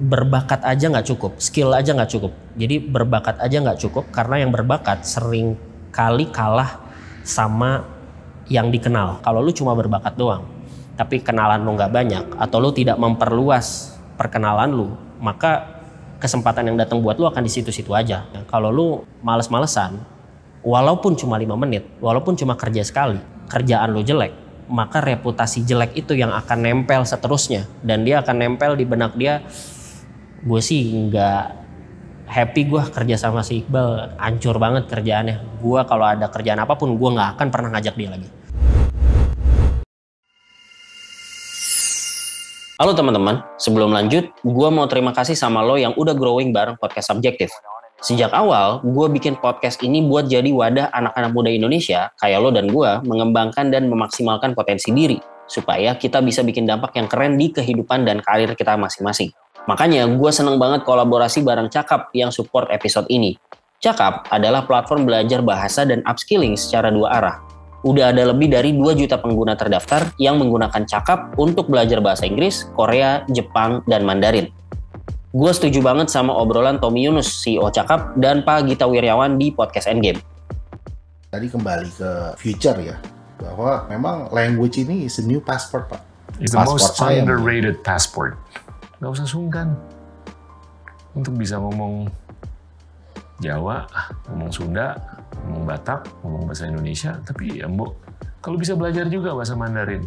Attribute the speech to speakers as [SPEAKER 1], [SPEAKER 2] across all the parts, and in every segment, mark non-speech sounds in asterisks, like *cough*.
[SPEAKER 1] berbakat aja nggak cukup, skill aja nggak cukup. Jadi berbakat aja nggak cukup karena yang berbakat sering kali kalah sama yang dikenal. Kalau lu cuma berbakat doang, tapi kenalan lu nggak banyak atau lu tidak memperluas perkenalan lu, maka kesempatan yang datang buat lu akan di situ-situ aja. Kalau lu males-malesan, walaupun cuma lima menit, walaupun cuma kerja sekali, kerjaan lu jelek, maka reputasi jelek itu yang akan nempel seterusnya dan dia akan nempel di benak dia gue sih nggak happy gue kerja sama si Iqbal hancur banget kerjaannya gue kalau ada kerjaan apa pun gue nggak akan pernah ngajak dia lagi Halo teman-teman, sebelum lanjut, gue mau terima kasih sama lo yang udah growing bareng podcast Subjektif. Sejak awal, gue bikin podcast ini buat jadi wadah anak-anak muda Indonesia, kayak lo dan gue, mengembangkan dan memaksimalkan potensi diri, supaya kita bisa bikin dampak yang keren di kehidupan dan karir kita masing-masing. Makanya gue seneng banget kolaborasi bareng Cakap yang support episode ini. Cakap adalah platform belajar bahasa dan upskilling secara dua arah. Udah ada lebih dari 2 juta pengguna terdaftar yang menggunakan Cakap untuk belajar bahasa Inggris, Korea, Jepang, dan Mandarin. Gue setuju banget sama obrolan Tommy Yunus, CEO Cakap, dan Pak Gita Wiryawan di podcast Endgame.
[SPEAKER 2] Tadi kembali ke future ya, bahwa memang language ini is a new passport, Pak.
[SPEAKER 3] It's the most underrated passport nggak usah sungkan untuk bisa ngomong Jawa, ngomong Sunda, ngomong Batak, ngomong bahasa Indonesia, tapi ya mbok kalau bisa belajar juga bahasa Mandarin,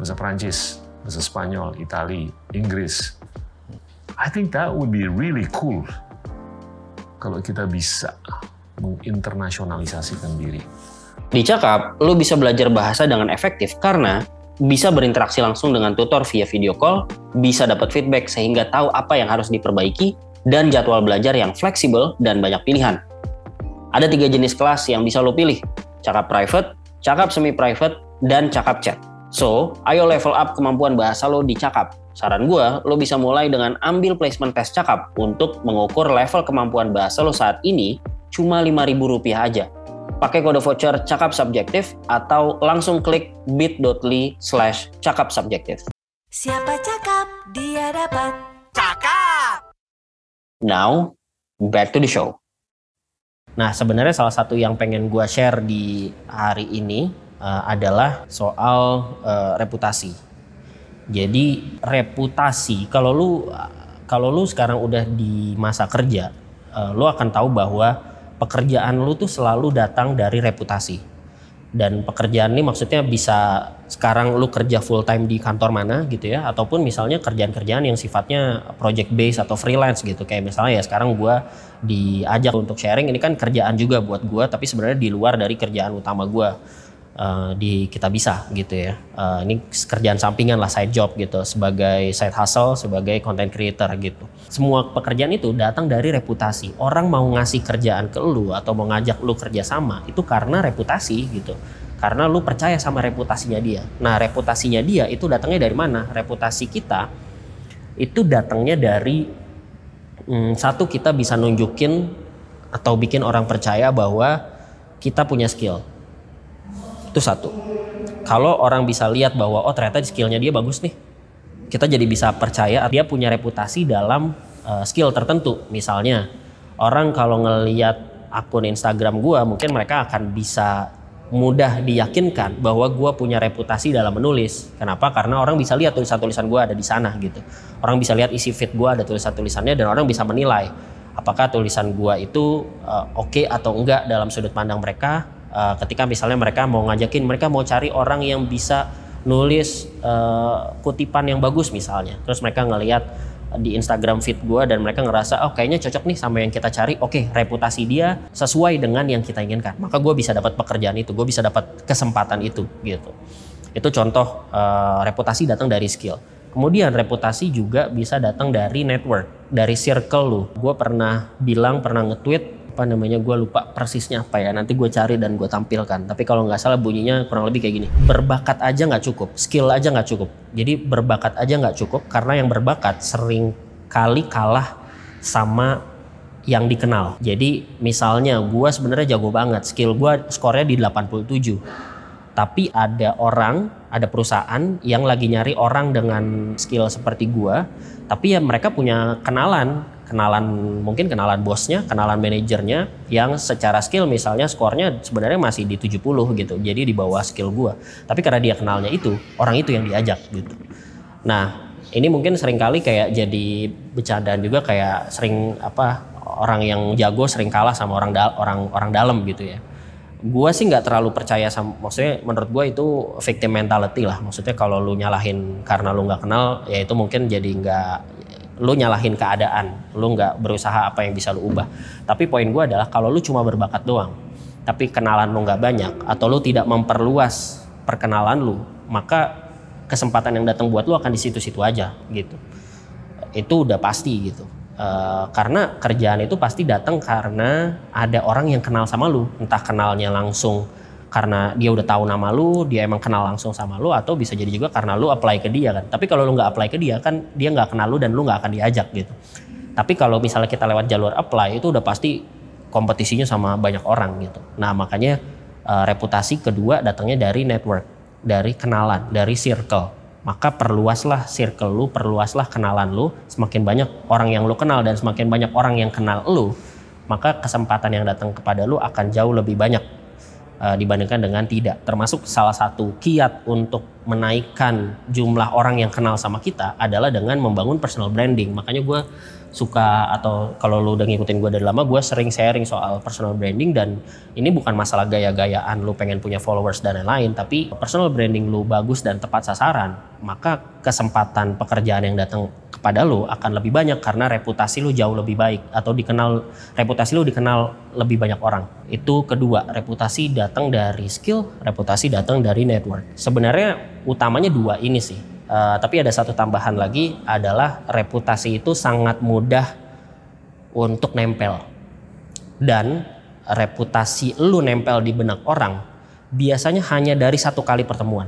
[SPEAKER 3] bahasa Prancis, bahasa Spanyol, Itali, Inggris. I think that would be really cool kalau kita bisa menginternasionalisasikan diri.
[SPEAKER 1] Di Cakap, lo bisa belajar bahasa dengan efektif karena bisa berinteraksi langsung dengan tutor via video call, bisa dapat feedback sehingga tahu apa yang harus diperbaiki, dan jadwal belajar yang fleksibel dan banyak pilihan. Ada tiga jenis kelas yang bisa lo pilih, cakap private, cakap semi-private, dan cakap chat. So, ayo level up kemampuan bahasa lo di cakap. Saran gue, lo bisa mulai dengan ambil placement test cakap untuk mengukur level kemampuan bahasa lo saat ini cuma Rp5.000 aja pakai kode voucher cakap subjektif atau langsung klik bit.ly slash cakap subjektif.
[SPEAKER 4] Siapa cakap, dia dapat cakap.
[SPEAKER 1] Now, back to the show. Nah, sebenarnya salah satu yang pengen gue share di hari ini uh, adalah soal uh, reputasi. Jadi reputasi, kalau lu kalau lu sekarang udah di masa kerja, uh, lu akan tahu bahwa pekerjaan lu tuh selalu datang dari reputasi. Dan pekerjaan ini maksudnya bisa sekarang lu kerja full time di kantor mana gitu ya ataupun misalnya kerjaan-kerjaan yang sifatnya project base atau freelance gitu kayak misalnya ya sekarang gua diajak untuk sharing ini kan kerjaan juga buat gua tapi sebenarnya di luar dari kerjaan utama gua uh, di kita bisa gitu ya. Uh, ini kerjaan sampingan lah side job gitu sebagai side hustle sebagai content creator gitu. Semua pekerjaan itu datang dari reputasi. Orang mau ngasih kerjaan ke lu atau mau ngajak lu kerja sama itu karena reputasi gitu. Karena lu percaya sama reputasinya dia. Nah, reputasinya dia itu datangnya dari mana? Reputasi kita itu datangnya dari hmm, satu kita bisa nunjukin atau bikin orang percaya bahwa kita punya skill itu satu. Kalau orang bisa lihat bahwa oh ternyata skillnya dia bagus nih, kita jadi bisa percaya dia punya reputasi dalam uh, skill tertentu. Misalnya orang kalau ngelihat akun Instagram gua, mungkin mereka akan bisa mudah diyakinkan bahwa gua punya reputasi dalam menulis. Kenapa? Karena orang bisa lihat tulisan-tulisan gua ada di sana gitu. Orang bisa lihat isi feed gua ada tulisan-tulisannya dan orang bisa menilai apakah tulisan gua itu uh, oke okay atau enggak dalam sudut pandang mereka uh, ketika misalnya mereka mau ngajakin mereka mau cari orang yang bisa nulis uh, kutipan yang bagus misalnya. Terus mereka ngelihat di Instagram feed gue dan mereka ngerasa oh kayaknya cocok nih sama yang kita cari. Oke okay, reputasi dia sesuai dengan yang kita inginkan. Maka gue bisa dapat pekerjaan itu gue bisa dapat kesempatan itu gitu. Itu contoh uh, reputasi datang dari skill. Kemudian reputasi juga bisa datang dari network dari circle lu. Gue pernah bilang pernah nge-tweet apa namanya gue lupa persisnya apa ya. Nanti gue cari dan gue tampilkan. Tapi kalau nggak salah bunyinya kurang lebih kayak gini. Berbakat aja nggak cukup. Skill aja nggak cukup. Jadi berbakat aja nggak cukup karena yang berbakat sering kali kalah sama yang dikenal. Jadi misalnya gue sebenarnya jago banget. Skill gue skornya di 87 tapi ada orang ada perusahaan yang lagi nyari orang dengan skill seperti gue Tapi ya mereka punya kenalan, kenalan mungkin kenalan bosnya, kenalan manajernya yang secara skill misalnya skornya sebenarnya masih di 70 gitu. Jadi di bawah skill gua. Tapi karena dia kenalnya itu, orang itu yang diajak gitu. Nah, ini mungkin sering kali kayak jadi bercandaan juga kayak sering apa orang yang jago sering kalah sama orang da orang orang dalam gitu ya gue sih nggak terlalu percaya sama maksudnya menurut gue itu victim mentality lah maksudnya kalau lu nyalahin karena lu nggak kenal ya itu mungkin jadi nggak lu nyalahin keadaan lu nggak berusaha apa yang bisa lu ubah. Tapi poin gue adalah kalau lu cuma berbakat doang tapi kenalan lu nggak banyak atau lu tidak memperluas perkenalan lu maka kesempatan yang datang buat lu akan di situ-situ aja gitu. Itu udah pasti gitu. Uh, karena kerjaan itu pasti datang karena ada orang yang kenal sama lu, entah kenalnya langsung karena dia udah tahu nama lu, dia emang kenal langsung sama lu, atau bisa jadi juga karena lu apply ke dia kan. Tapi kalau lu nggak apply ke dia kan dia nggak kenal lu dan lu nggak akan diajak gitu. Tapi kalau misalnya kita lewat jalur apply itu udah pasti kompetisinya sama banyak orang gitu. Nah makanya uh, reputasi kedua datangnya dari network, dari kenalan, dari circle maka perluaslah circle lu, perluaslah kenalan lu. Semakin banyak orang yang lu kenal dan semakin banyak orang yang kenal lu, maka kesempatan yang datang kepada lu akan jauh lebih banyak uh, dibandingkan dengan tidak. Termasuk salah satu kiat untuk menaikkan jumlah orang yang kenal sama kita adalah dengan membangun personal branding. Makanya gue suka atau kalau lu udah ngikutin gue dari lama gue sering sharing soal personal branding dan ini bukan masalah gaya-gayaan lu pengen punya followers dan lain-lain tapi personal branding lu bagus dan tepat sasaran maka kesempatan pekerjaan yang datang kepada lu akan lebih banyak karena reputasi lu jauh lebih baik atau dikenal reputasi lu dikenal lebih banyak orang. Itu kedua reputasi datang dari skill reputasi datang dari network. Sebenarnya utamanya dua ini sih Uh, tapi ada satu tambahan lagi adalah reputasi itu sangat mudah untuk nempel. Dan reputasi lu nempel di benak orang biasanya hanya dari satu kali pertemuan.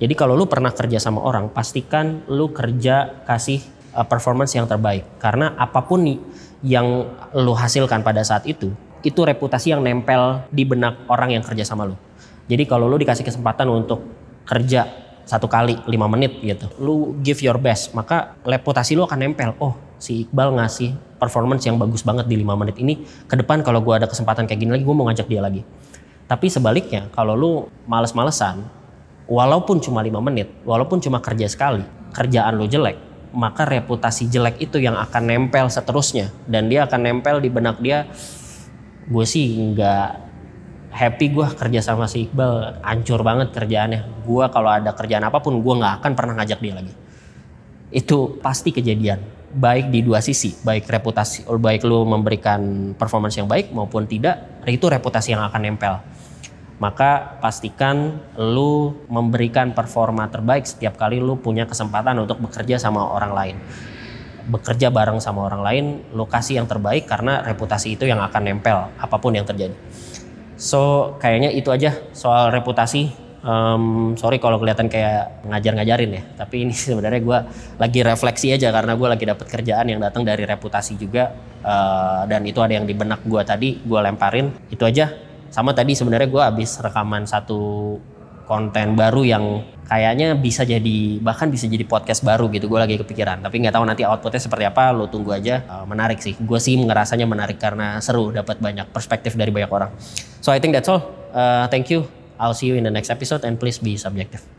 [SPEAKER 1] Jadi kalau lu pernah kerja sama orang, pastikan lu kerja kasih uh, performance yang terbaik. Karena apa pun nih yang lu hasilkan pada saat itu, itu reputasi yang nempel di benak orang yang kerja sama lu. Jadi kalau lu dikasih kesempatan untuk kerja satu kali lima menit gitu. Lu give your best maka reputasi lu akan nempel. Oh si Iqbal ngasih performance yang bagus banget di lima menit ini. Ke depan kalau gue ada kesempatan kayak gini lagi gue mau ngajak dia lagi. Tapi sebaliknya kalau lu males-malesan walaupun cuma lima menit walaupun cuma kerja sekali kerjaan lu jelek maka reputasi jelek itu yang akan nempel seterusnya. Dan dia akan nempel di benak dia gue sih nggak happy gue kerja sama si Iqbal hancur banget kerjaannya. Gue kalau ada kerjaan apa pun gue nggak akan pernah ngajak dia lagi. Itu pasti kejadian baik di dua sisi baik reputasi baik lu memberikan performance yang baik maupun tidak itu reputasi yang akan nempel. Maka pastikan lu memberikan performa terbaik setiap kali lu punya kesempatan untuk bekerja sama orang lain. Bekerja bareng sama orang lain lokasi yang terbaik karena reputasi itu yang akan nempel apa pun yang terjadi So kayaknya itu aja soal reputasi. Um, sorry kalau kelihatan kayak ngajar-ngajarin ya, tapi ini *laughs* sebenarnya gue lagi refleksi aja karena gue lagi dapat kerjaan yang datang dari reputasi juga uh, dan itu ada yang di benak gue tadi gue lemparin itu aja. Sama tadi sebenarnya gue habis rekaman satu konten baru yang kayaknya bisa jadi bahkan bisa jadi podcast baru gitu gue lagi kepikiran. Tapi nggak tahu nanti outputnya seperti apa lo tunggu aja. Uh, menarik sih. Gue sih ngerasanya menarik karena seru dapat banyak perspektif dari banyak orang. So I think that's all. Uh, thank you. I'll see you in the next episode and please be subjective